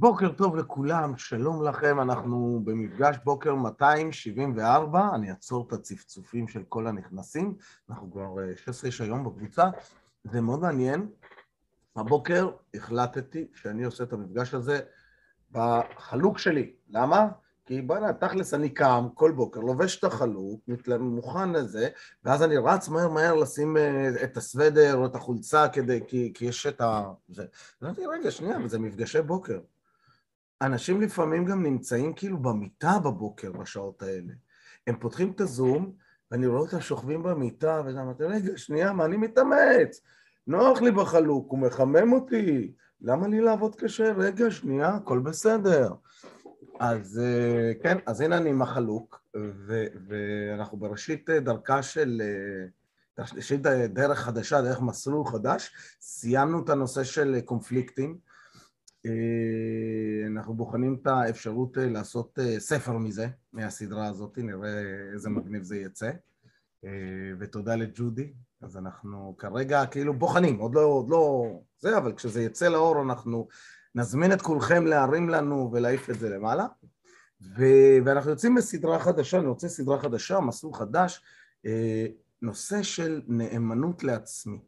בוקר טוב לכולם, שלום לכם, אנחנו במפגש בוקר 274, אני אעצור את הצפצופים של כל הנכנסים, אנחנו כבר 16 איש היום בקבוצה, זה מאוד מעניין. הבוקר החלטתי שאני עושה את המפגש הזה בחלוק שלי, למה? כי בוא'נה, תכלס אני קם כל בוקר, לובש את החלוק, מוכן לזה, ואז אני רץ מהר מהר לשים את הסוודר או את החולצה כדי, כי, כי יש את ה... זה. אמרתי, רגע, שנייה, זה מפגשי בוקר. אנשים לפעמים גם נמצאים כאילו במיטה בבוקר בשעות האלה. הם פותחים את הזום, ואני רואה אותם שוכבים במיטה, ואז אמרתי, רגע, שנייה, מה אני מתאמץ? נוח לי בחלוק, הוא מחמם אותי, למה לי לעבוד קשה? רגע, שנייה, הכל בסדר. אז כן, אז הנה אני עם החלוק, ואנחנו בראשית דרכה של, בראשית דרך חדשה, דרך מסלול חדש, סיימנו את הנושא של קונפליקטים, אנחנו בוחנים את האפשרות לעשות ספר מזה, מהסדרה הזאת, נראה איזה מגניב זה יצא, ותודה לג'ודי, אז אנחנו כרגע כאילו בוחנים, עוד לא, עוד לא זה, אבל כשזה יצא לאור אנחנו נזמין את כולכם להרים לנו ולהעיף את זה למעלה. ו- ואנחנו יוצאים בסדרה חדשה, אני רוצה סדרה חדשה, מסלול חדש, נושא של נאמנות לעצמי.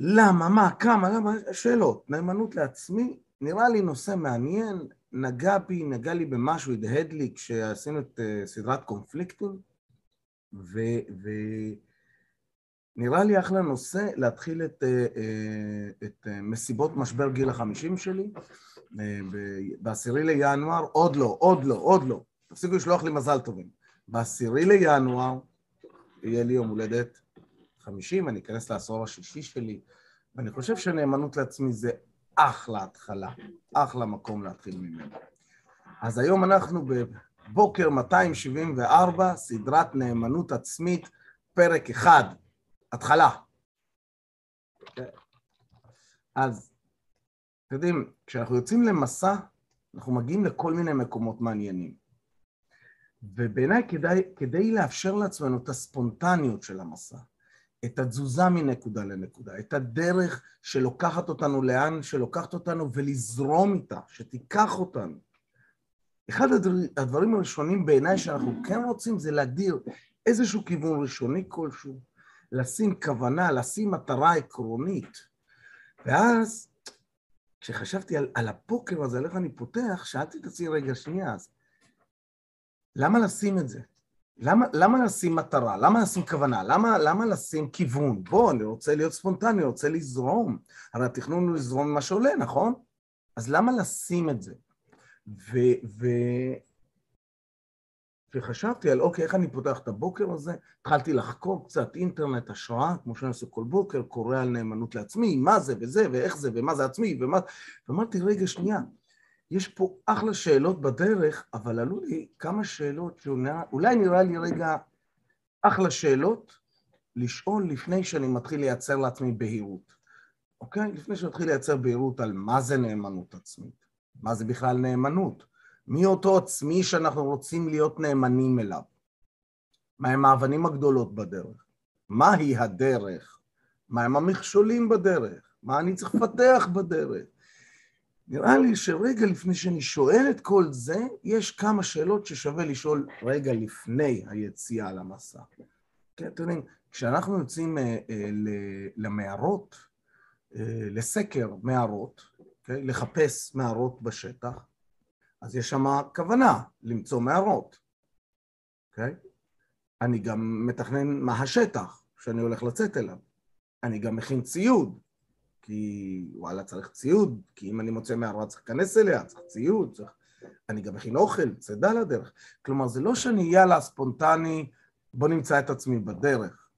למה, מה, כמה, למה, שאלות. נאמנות לעצמי, נראה לי נושא מעניין, נגע בי, נגע לי במשהו, הדהד לי כשעשינו את סדרת קונפליקטים, ונראה לי אחלה נושא להתחיל את, את מסיבות משבר גיל החמישים שלי, בעשירי לינואר, עוד לא, עוד לא, עוד לא, תפסיקו לשלוח לי מזל טובים. בעשירי לינואר יהיה לי יום הולדת חמישים, אני אכנס לעשור השישי שלי, ואני חושב שנאמנות לעצמי זה אחלה התחלה, אחלה מקום להתחיל ממנו. אז היום אנחנו בבוקר 274, סדרת נאמנות עצמית, פרק אחד, התחלה. אז, אתם יודעים, כשאנחנו יוצאים למסע, אנחנו מגיעים לכל מיני מקומות מעניינים. ובעיניי כדאי, כדי לאפשר לעצמנו את הספונטניות של המסע, את התזוזה מנקודה לנקודה, את הדרך שלוקחת אותנו לאן שלוקחת אותנו ולזרום איתה, שתיקח אותנו. אחד הדברים הראשונים בעיניי שאנחנו כן רוצים זה להגדיר איזשהו כיוון ראשוני כלשהו, לשים כוונה, לשים מטרה עקרונית. ואז, כשחשבתי על, על הפוקר הזה, על איך אני פותח, שאלתי את עצמי, רגע, שנייה, אז למה לשים את זה? למה, למה לשים מטרה? למה לשים כוונה? למה, למה לשים כיוון? בוא, אני רוצה להיות ספונטני, אני רוצה לזרום. הרי התכנון הוא לזרום ממה שעולה, נכון? אז למה לשים את זה? ו... ו... וחשבתי על, אוקיי, איך אני פותח את הבוקר הזה? התחלתי לחקור קצת אינטרנט, השראה, כמו שאני עושה כל בוקר, קורא על נאמנות לעצמי, מה זה וזה, ואיך זה, ומה זה עצמי, ומה... ואמרתי, רגע, שנייה, יש פה אחלה שאלות בדרך, אבל עלו לי כמה שאלות שאולי נראה לי רגע אחלה שאלות לשאול לפני שאני מתחיל לייצר לעצמי בהירות, אוקיי? לפני שאני מתחיל לייצר בהירות על מה זה נאמנות עצמית, מה זה בכלל נאמנות, מי אותו עצמי שאנחנו רוצים להיות נאמנים אליו, מהם האבנים הגדולות בדרך, מהי הדרך, מהם המכשולים בדרך, מה אני צריך לפתח בדרך, נראה לי שרגע לפני שאני שואל את כל זה, יש כמה שאלות ששווה לשאול רגע לפני היציאה למסע. כן, אתם יודעים, כשאנחנו יוצאים אה, אה, למערות, אה, לסקר מערות, okay, לחפש מערות בשטח, אז יש שם כוונה למצוא מערות, אוקיי? Okay? אני גם מתכנן מה השטח שאני הולך לצאת אליו. אני גם מכין ציוד, כי וואלה צריך ציוד, כי אם אני מוצא מערה צריך להיכנס אליה, צריך ציוד, צריך... אני גם מכין אוכל, צידה לדרך. כלומר, זה לא שאני יאללה ספונטני, בוא נמצא את עצמי בדרך.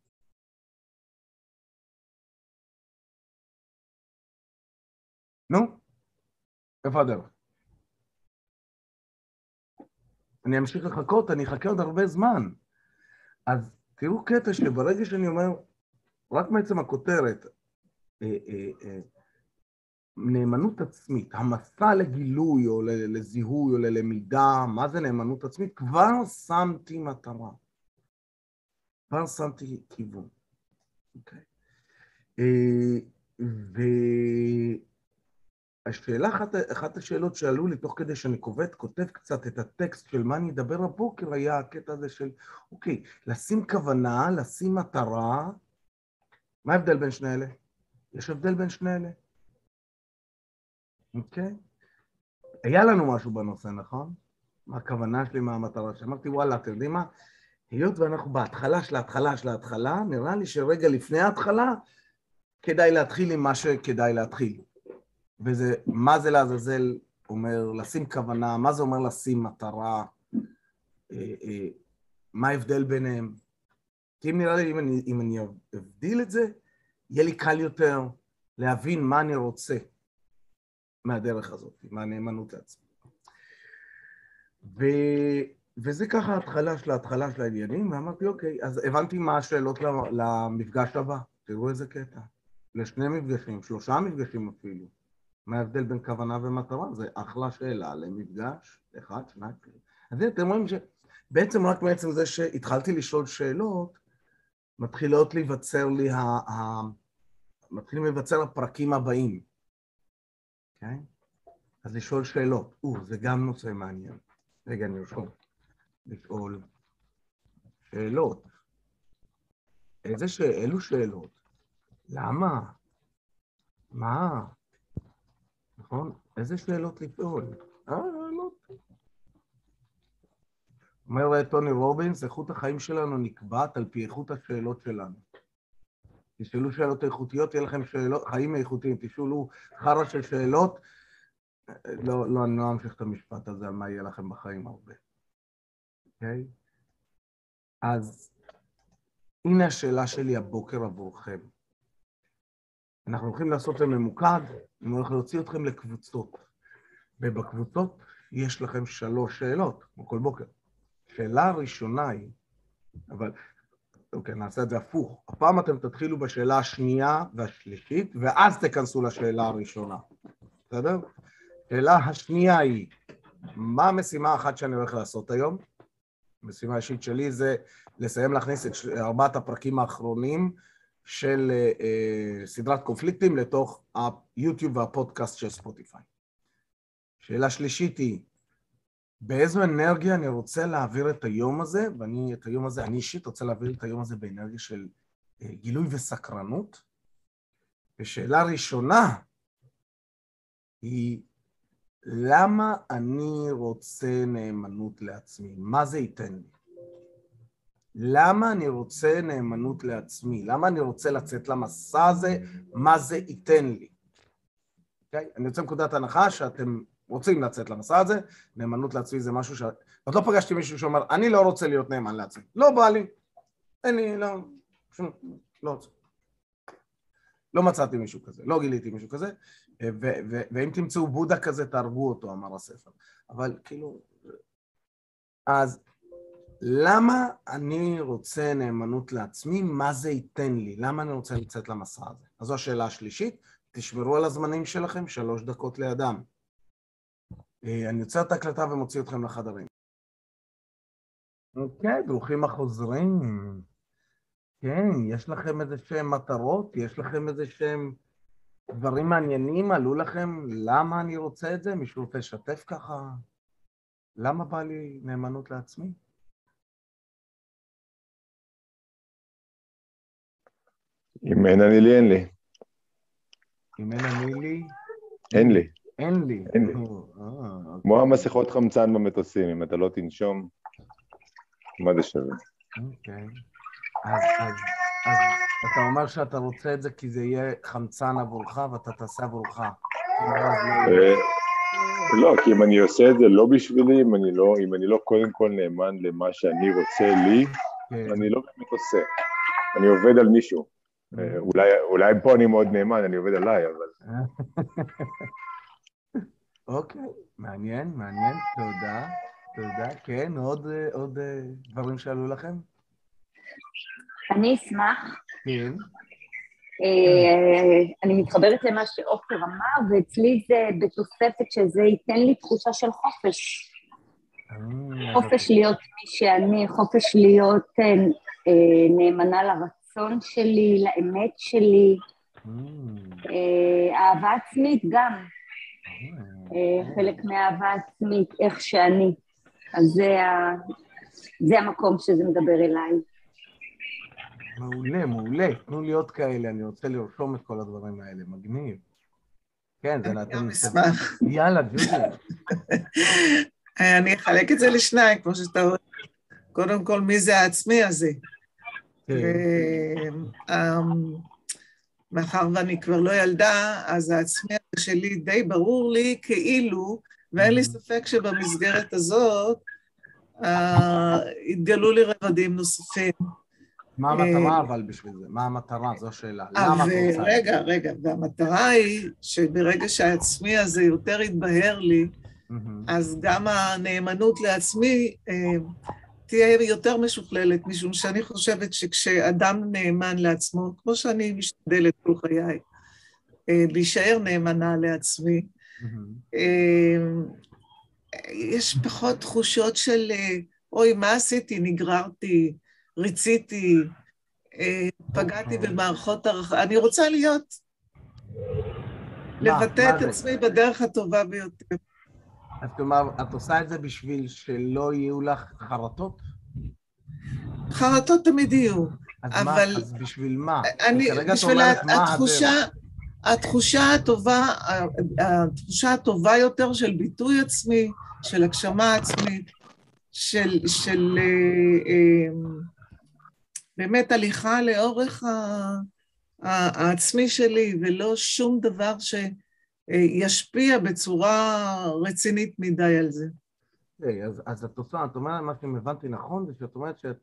נו, איפה הדרך? אני אמשיך לחכות, אני אחכה עוד הרבה זמן. אז תראו קטע שברגע שאני אומר, רק מעצם הכותרת, נאמנות עצמית, המסע לגילוי או לזיהוי או ללמידה, מה זה נאמנות עצמית? כבר שמתי מטרה, כבר שמתי כיוון, אוקיי? השאלה, אחת, אחת השאלות שעלו לי תוך כדי שאני כובד, כותב קצת את הטקסט של מה אני אדבר הבוקר, היה הקטע הזה של, אוקיי, לשים כוונה, לשים מטרה, מה ההבדל בין שני אלה? יש הבדל בין שני אלה? אוקיי? היה לנו משהו בנושא, נכון? מה הכוונה שלי, מה המטרה שלי. אמרתי, וואלה, אתם יודעים מה? היות ואנחנו בהתחלה של ההתחלה של ההתחלה, נראה לי שרגע לפני ההתחלה, כדאי להתחיל עם מה שכדאי להתחיל. וזה, מה זה לעזאזל אומר לשים כוונה, מה זה אומר לשים מטרה, אה, אה, מה ההבדל ביניהם. כי אם נראה לי, אם אני, אם אני אבדיל את זה, יהיה לי קל יותר להבין מה אני רוצה מהדרך הזאת, מהנאמנות לעצמי. ו... וזה ככה ההתחלה של ההתחלה של העניינים, ואמרתי, אוקיי, אז הבנתי מה השאלות למפגש הבא, תראו איזה קטע. לשני מפגשים, שלושה מפגשים אפילו. מה ההבדל בין כוונה ומטרה? זה אחלה שאלה למפגש, אחד, שניים, שלושה. אז אתם רואים שבעצם רק בעצם זה שהתחלתי לשאול שאלות, מתחילות להיווצר לי, ה... ה... מתחילים להיווצר הפרקים הבאים, אוקיי? Okay? אז לשאול שאלות, או, זה גם נושא מעניין. רגע, אני ארשום. לשאול שאלות. איזה ש... אילו שאלות? למה? מה? נכון? איזה שאלות לשאול? אה, לא. אומר טוני רובינס, איכות החיים שלנו נקבעת על פי איכות השאלות שלנו. תשאלו שאלות איכותיות, יהיה לכם שאלות, חיים איכותיים. תשאלו חרא של שאלות, לא, לא, אני לא אמשיך את המשפט הזה על מה יהיה לכם בחיים הרבה. אוקיי? Okay? אז הנה השאלה שלי הבוקר עבורכם. אנחנו הולכים לעשות זה ממוקד, אני הולך להוציא אתכם לקבוצות. ובקבוצות יש לכם שלוש שאלות, כמו כל בוקר. שאלה הראשונה היא, אבל אוקיי, נעשה את זה הפוך. הפעם אתם תתחילו בשאלה השנייה והשלישית, ואז תיכנסו לשאלה הראשונה. בסדר? שאלה השנייה היא, מה המשימה האחת שאני הולך לעשות היום? המשימה האישית שלי זה לסיים להכניס את ארבעת הפרקים האחרונים של uh, סדרת קונפליקטים לתוך היוטיוב והפודקאסט של ספוטיפיי. שאלה שלישית היא, באיזו אנרגיה אני רוצה להעביר את היום הזה, ואני את היום הזה, אני אישית רוצה להעביר את היום הזה באנרגיה של uh, גילוי וסקרנות. ושאלה ראשונה היא, למה אני רוצה נאמנות לעצמי? מה זה ייתן לי? למה אני רוצה נאמנות לעצמי? למה אני רוצה לצאת למסע הזה? מה זה ייתן לי? Okay? אוקיי? אני יוצא מנקודת הנחה שאתם רוצים לצאת למסע הזה, נאמנות לעצמי זה משהו ש... עוד לא פגשתי מישהו שאומר, אני לא רוצה להיות נאמן לעצמי. לא בא לי. אין לי, לא, שום, לא רוצה. לא מצאתי מישהו כזה, לא גיליתי מישהו כזה, ו- ו- ואם תמצאו בודה כזה, תהרגו אותו, אמר הספר. אבל כאילו... אז למה אני רוצה נאמנות לעצמי? מה זה ייתן לי? למה אני רוצה לצאת למסע הזה? אז זו השאלה השלישית. תשמרו על הזמנים שלכם, שלוש דקות לידם. אה, אני יוצר את ההקלטה ומוציא אתכם לחדרים. אוקיי, ברוכים החוזרים. כן, יש לכם איזה שהם מטרות? יש לכם איזה שהם דברים מעניינים? עלו לכם למה אני רוצה את זה? מישהו רוצה לשתף ככה? למה בא לי נאמנות לעצמי? אם אין אני לי, אין לי. אם אין אני לי? אין לי. אין לי. אין לי. אה, אוקיי. כמו המסכות חמצן במטוסים, אם אתה לא תנשום, מה זה שווה? אוקיי. אז, אז, אז אתה אומר שאתה רוצה את זה כי זה יהיה חמצן עבורך ואתה תעשה עבורך. אה, לא, כי אם אני עושה את זה לא בשבילי, אם אני לא, אם אני לא קודם כל נאמן למה שאני רוצה לי, כן. אני לא באמת עושה. אני עובד על מישהו. אה, אולי, אולי פה אני מאוד נאמן, אני עובד עליי, אבל... אוקיי, מעניין, מעניין, תודה, תודה. כן, עוד, עוד דברים שעלו לכם? אני אשמח. כן. אה, אני מתחברת למה שעופר אמר, ואצלי זה בתוספת שזה ייתן לי תחושה של חופש. אה, חופש להיות מי שאני, חופש להיות נאמנה לרצון. שלי, לאמת שלי. אה, אהבה עצמית גם. אה, חלק מאהבה עצמית, איך שאני. אז זה, ה... זה המקום שזה מדבר אליי. מעולה, מעולה. תנו לי עוד כאלה, אני רוצה לרשום את כל הדברים האלה. מגניב. כן, זה נתון... גם אשמח. יאללה, ג'ודי. אני אחלק את זה לשניים, כמו שאתה רואה. קודם כל, מי זה העצמי הזה? מאחר ואני כבר לא ילדה, אז העצמי שלי די ברור לי כאילו, ואין לי ספק שבמסגרת הזאת אה, התגלו לי רבדים נוספים. מה המטרה אבל בשביל זה? מה המטרה? זו השאלה. למה את רוצה? רגע, רגע, והמטרה היא שברגע שהעצמי הזה יותר יתבהר לי, אז גם הנאמנות לעצמי אה, תהיה יותר משוכללת, משום שאני חושבת שכשאדם נאמן לעצמו, כמו שאני משתדלת כל חיי, אה, להישאר נאמנה לעצמי, יש פחות תחושות של, אוי, מה עשיתי? נגררתי, ריציתי, פגעתי במערכות הערכה. אני רוצה להיות, לבטא את עצמי בדרך הטובה ביותר. אז כלומר, את עושה את זה בשביל שלא יהיו לך חרטות? חרטות תמיד יהיו, אז אבל... מה, אז בשביל מה? אני, בשביל מה התחושה. התחושה הטובה, התחושה הטובה יותר של ביטוי עצמי, של הגשמה עצמית, של, של אה, אה, באמת הליכה לאורך ה- העצמי שלי, ולא שום דבר שישפיע בצורה רצינית מדי על זה. אוקיי, אז, אז את עושה, את אומרת, מה שאם הבנתי נכון, זה שאת אומרת שאת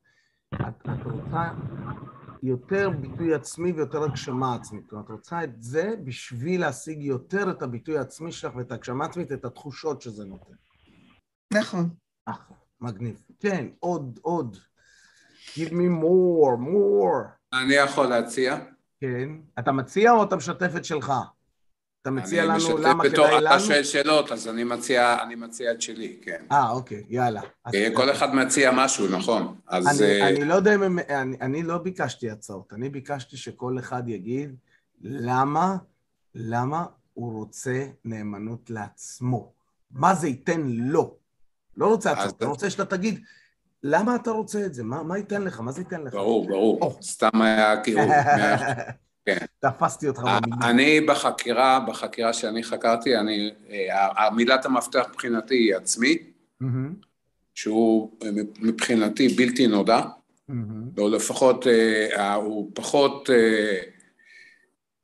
את, את רוצה יותר ביטוי עצמי ויותר הגשמה עצמית. כלומר, את רוצה את זה בשביל להשיג יותר את הביטוי העצמי שלך ואת ההגשמה העצמית, את התחושות שזה נותן. נכון. אחלה, מגניב. כן, עוד, עוד. Give me more, more. אני יכול להציע? כן. אתה מציע או אתה משתף את שלך? אתה מציע לנו למה כדאי אתה לנו? שואל שאלות, אז אני מציע, אני מציע את שלי, כן. אה, אוקיי, יאללה. אה, כל אחד מציע משהו, נכון. אז אני, אה, אני לא יודע אם. אני, אני לא ביקשתי הצעות, אני ביקשתי שכל אחד יגיד למה, למה הוא רוצה נאמנות לעצמו. מה זה ייתן לו. לא רוצה הצעות, אני רוצה שאתה תגיד, למה אתה רוצה את זה? מה, מה ייתן לך? מה זה ייתן לך? ברור, ברור. או. סתם היה כאילו... כן. תפסתי אותך אה, במילים. אני בחקירה, בחקירה שאני חקרתי, אני, אה, מילת המפתח מבחינתי היא עצמי, מהמם, שהוא אה, מבחינתי בלתי נודע, מהמם, או לפחות אה, הוא פחות אה,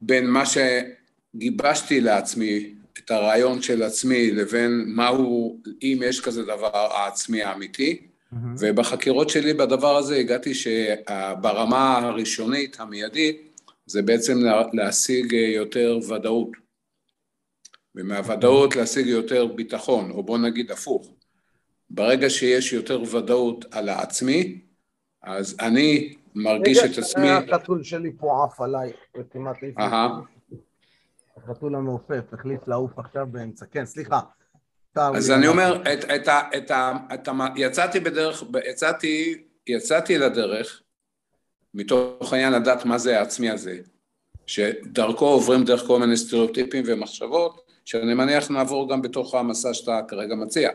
בין מה שגיבשתי לעצמי, את הרעיון של עצמי, לבין מהו, אם יש כזה דבר, העצמי האמיתי. מהמם. ובחקירות שלי בדבר הזה הגעתי שברמה הראשונית, המיידית, זה בעצם לה- להשיג אה, יותר ודאות. ומהוודאות להשיג יותר ביטחון, או בוא נגיד הפוך. ברגע שיש יותר ודאות על העצמי, אז אני מרגיש את עצמי... רגע, החתול שלי פה עף עליי, וכמעט העיף. החתול המעופף, החליט לעוף עכשיו באמצע. כן, סליחה. אז. אני אומר, את, את, יצאתי בדרך, יצאתי, יצאתי לדרך, מתוך העניין לדעת מה זה העצמי הזה, שדרכו עוברים דרך כל מיני סטריאוטיפים ומחשבות, שאני מניח נעבור גם בתוך המסע שאתה כרגע מציע.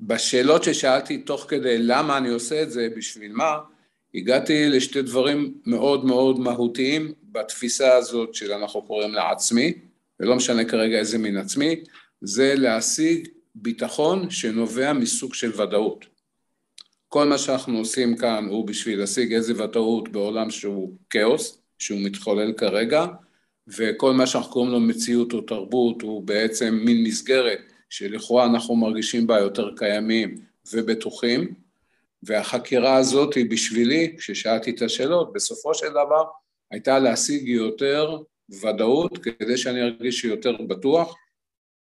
בשאלות ששאלתי תוך כדי למה אני עושה את זה, בשביל מה, הגעתי לשתי דברים מאוד מאוד מהותיים בתפיסה הזאת של אנחנו קוראים לה עצמי, ולא משנה כרגע איזה מין עצמי, זה להשיג ביטחון שנובע מסוג של ודאות. כל מה שאנחנו עושים כאן הוא בשביל להשיג איזה ודאות בעולם שהוא כאוס, שהוא מתחולל כרגע, וכל מה שאנחנו קוראים לו מציאות או תרבות הוא בעצם מין מסגרת שלכאורה אנחנו מרגישים בה יותר קיימים ובטוחים, והחקירה הזאת היא בשבילי, כששאלתי את השאלות, בסופו של דבר הייתה להשיג יותר ודאות כדי שאני ארגיש יותר בטוח,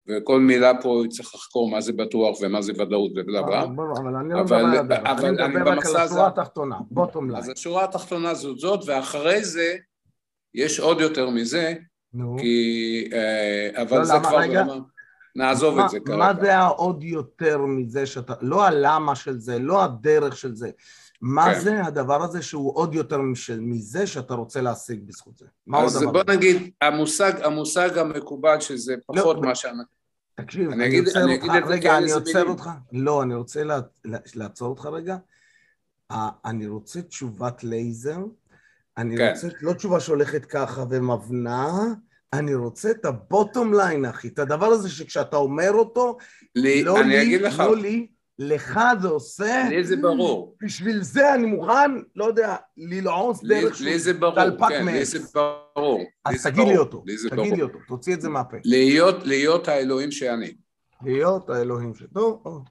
וכל מילה פה צריך לחקור מה זה בטוח ומה זה ודאות ובלה בלה. ברור, אבל אני לא מדבר על הדרך, אני מדבר רק על השורה התחתונה, בוטום ליין. אז השורה התחתונה זאת זאת, ואחרי זה יש עוד יותר מזה. כי... אה, אבל לא, זה למה? כבר... רגע. נעזוב מה- את זה כרגע. מה זה העוד יותר מזה שאתה, לא הלמה של זה, לא הדרך של זה, מה כן. זה הדבר הזה שהוא עוד יותר מזה שאתה רוצה להשיג בזכות זה? מה עוד אז בוא? נגיד, המושג, המושג המקובל שזה פחות לא, מה שאנחנו... תקשיב, אני, אני עוצר אותך, רגע, אני עוצר אותך, לא, אני רוצה לעצור אותך רגע. אני רוצה תשובת לייזר, אני כן. רוצה, לא תשובה שהולכת ככה ומבנה, אני רוצה את ה bottom line, אחי, את הדבר הזה שכשאתה אומר אותו, לי, לא אני לי, אגיד לך. לא לי, לך זה עושה... לי זה ברור. בשביל זה אני מוכן, לא יודע, ללעוס דרך לי זה ברור, כן, לי זה ברור. אז תגיד לי אותו, תגיד לי אותו, תוציא את זה מהפה. להיות, להיות האלוהים שאני. להיות האלוהים ש... טוב,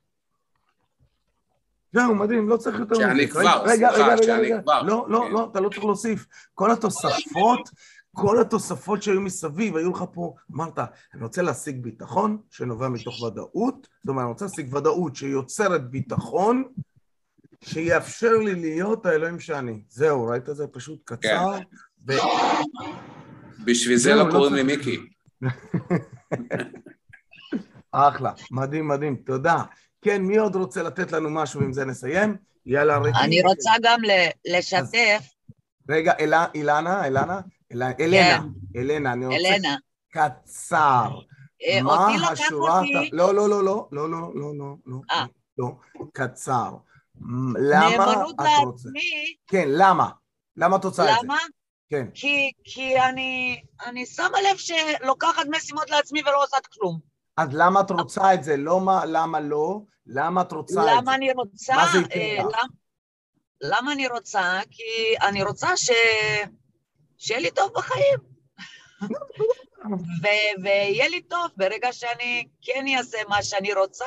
זהו, מדהים, לא צריך יותר... שאני כבר, סליחה, שאני כבר. לא, לא, לא, אתה לא צריך להוסיף. כל התוספות כל התוספות שהיו מסביב, היו לך פה, אמרת, אני רוצה להשיג ביטחון שנובע מתוך ודאות, זאת אומרת, אני רוצה להשיג ודאות שיוצרת ביטחון, שיאפשר לי להיות האלוהים שאני. זהו, ראית את זה פשוט קצר? כן. ו... בשביל זה לא, לא קוראים לי מיקי. אחלה, מדהים, מדהים, תודה. כן, מי עוד רוצה לתת לנו משהו, עם זה נסיים? יאללה, ריקי. אני רוצה גם לשתף. רגע, אילנה, אילנה, אלנה, כן. אלנה, אני רוצה... אלנה. קצר. אה, מה השורה... לא, לא, לא, לא, לא, לא, לא, לא, לא, אה. לא, קצר. למה את רוצה? כן, למה? למה את רוצה את זה? למה? כן. כי, כי אני, אני שמה לב שלוקחת משימות לעצמי ולא עושה כלום. אז למה את רוצה את זה? לא מה, למה לא? למה את רוצה את זה? למה אני רוצה? מה זה ייתן לך? למה אני רוצה? כי אני רוצה ש... שיהיה לי טוב בחיים. ויהיה לי טוב ברגע שאני כן אעשה מה שאני רוצה,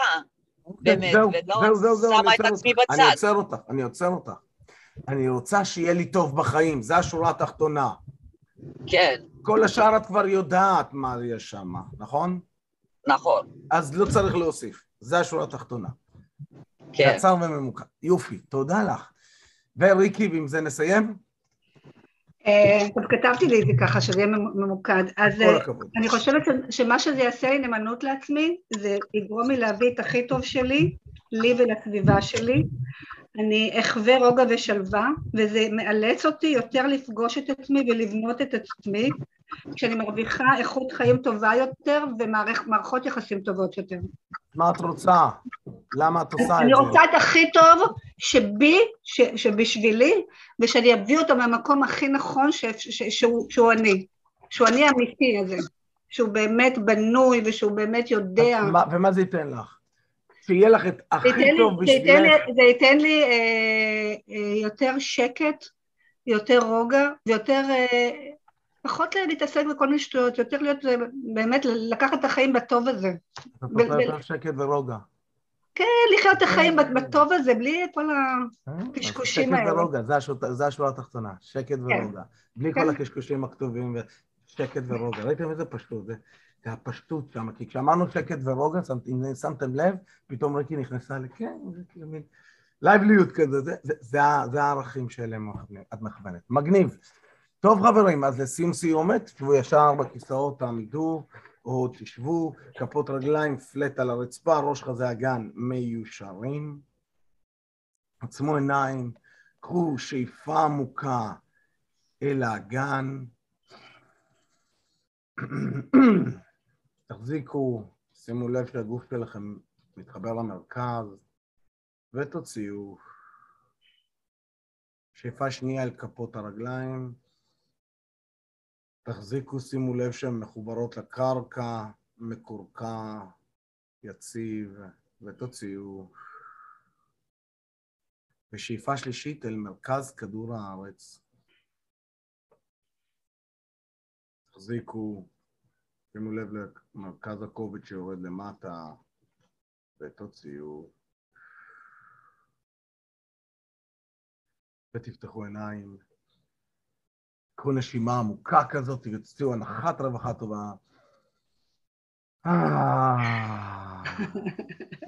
אוקיי, באמת, ולא שמה את עצמי בצד. אני עוצר אותך, אני עוצר אותך. אני רוצה שיהיה לי טוב בחיים, זו השורה התחתונה. כן. כל השאר את כבר יודעת מה יש שם, נכון? נכון. אז לא צריך להוסיף, זו השורה התחתונה. כן. קצר וממוקד. יופי, תודה לך. וריקי, ועם זה נסיים? אה, טוב, כתבתי לי את זה ככה, שזה יהיה ממוקד. אז אה, אני חושבת שמה שזה יעשה לי נאמנות לעצמי, זה יגרום לי להביא את הכי טוב שלי, לי ולסביבה שלי. אני אחווה רוגע ושלווה, וזה מאלץ אותי יותר לפגוש את עצמי ולבנות את עצמי, כשאני מרוויחה איכות חיים טובה יותר ומערכות יחסים טובות יותר. מה את רוצה? למה את עושה את זה? אני רוצה את הכי טוב שבי, ש, שבשבילי, ושאני אביא אותו מהמקום הכי נכון ש, ש, שהוא, שהוא אני, שהוא אני האמיתי הזה, שהוא באמת בנוי ושהוא באמת יודע. ומה זה ייתן לך? שיהיה לך את הכי טוב בשבילך. זה ייתן לי אה, אה, יותר שקט, יותר רוגע, ויותר... אה, פחות להתעסק בכל מיני שטויות, יותר להיות, אה, באמת, לקחת את החיים בטוב הזה. אתה יותר שקט ורוגע. כן, לחיות את החיים בטוב הזה, בלי כל הקשקושים האלה. שקט ורוגע, זה השורה התחתונה, שקט כן. ורוגע. בלי כל כן. הקשקושים הכתובים, שקט ורוגע. ראיתם איזה פשטות? זה הפשטות שם, כי כשאמרנו שקט ורוגע, אם שמתם לב, פתאום ריקי נכנסה לכן, זה כאילו מין לייבליות כזה, זה הערכים שאליהם את מכוונת. מגניב. טוב חברים, אז לסיום סיומת, תשבו ישר בכיסאות, תעמידו, או תשבו, כפות רגליים פלט על הרצפה, ראש חזה אגן מיושרים. עצמו עיניים, קחו שאיפה עמוקה אל האגן. תחזיקו, שימו לב שהגוף שלכם מתחבר למרכז, ותוציאו. שאיפה שנייה אל כפות הרגליים. תחזיקו, שימו לב שהן מחוברות לקרקע, מקורקע, יציב, ותוציאו. ושאיפה שלישית אל מרכז כדור הארץ. תחזיקו, שימו לב למרכז הכובד שיורד למטה, ותוציאו. ותפתחו עיניים. קחו נשימה עמוקה כזאת ותוציאו הנחת רווחה טובה. אה,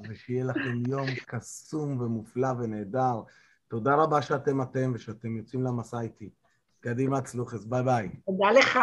ושיהיה לכם יום קסום ומופלא ונהדר. תודה רבה שאתם אתם ושאתם יוצאים למסע איתי. קדימה צלוחס, ביי ביי. תודה לך.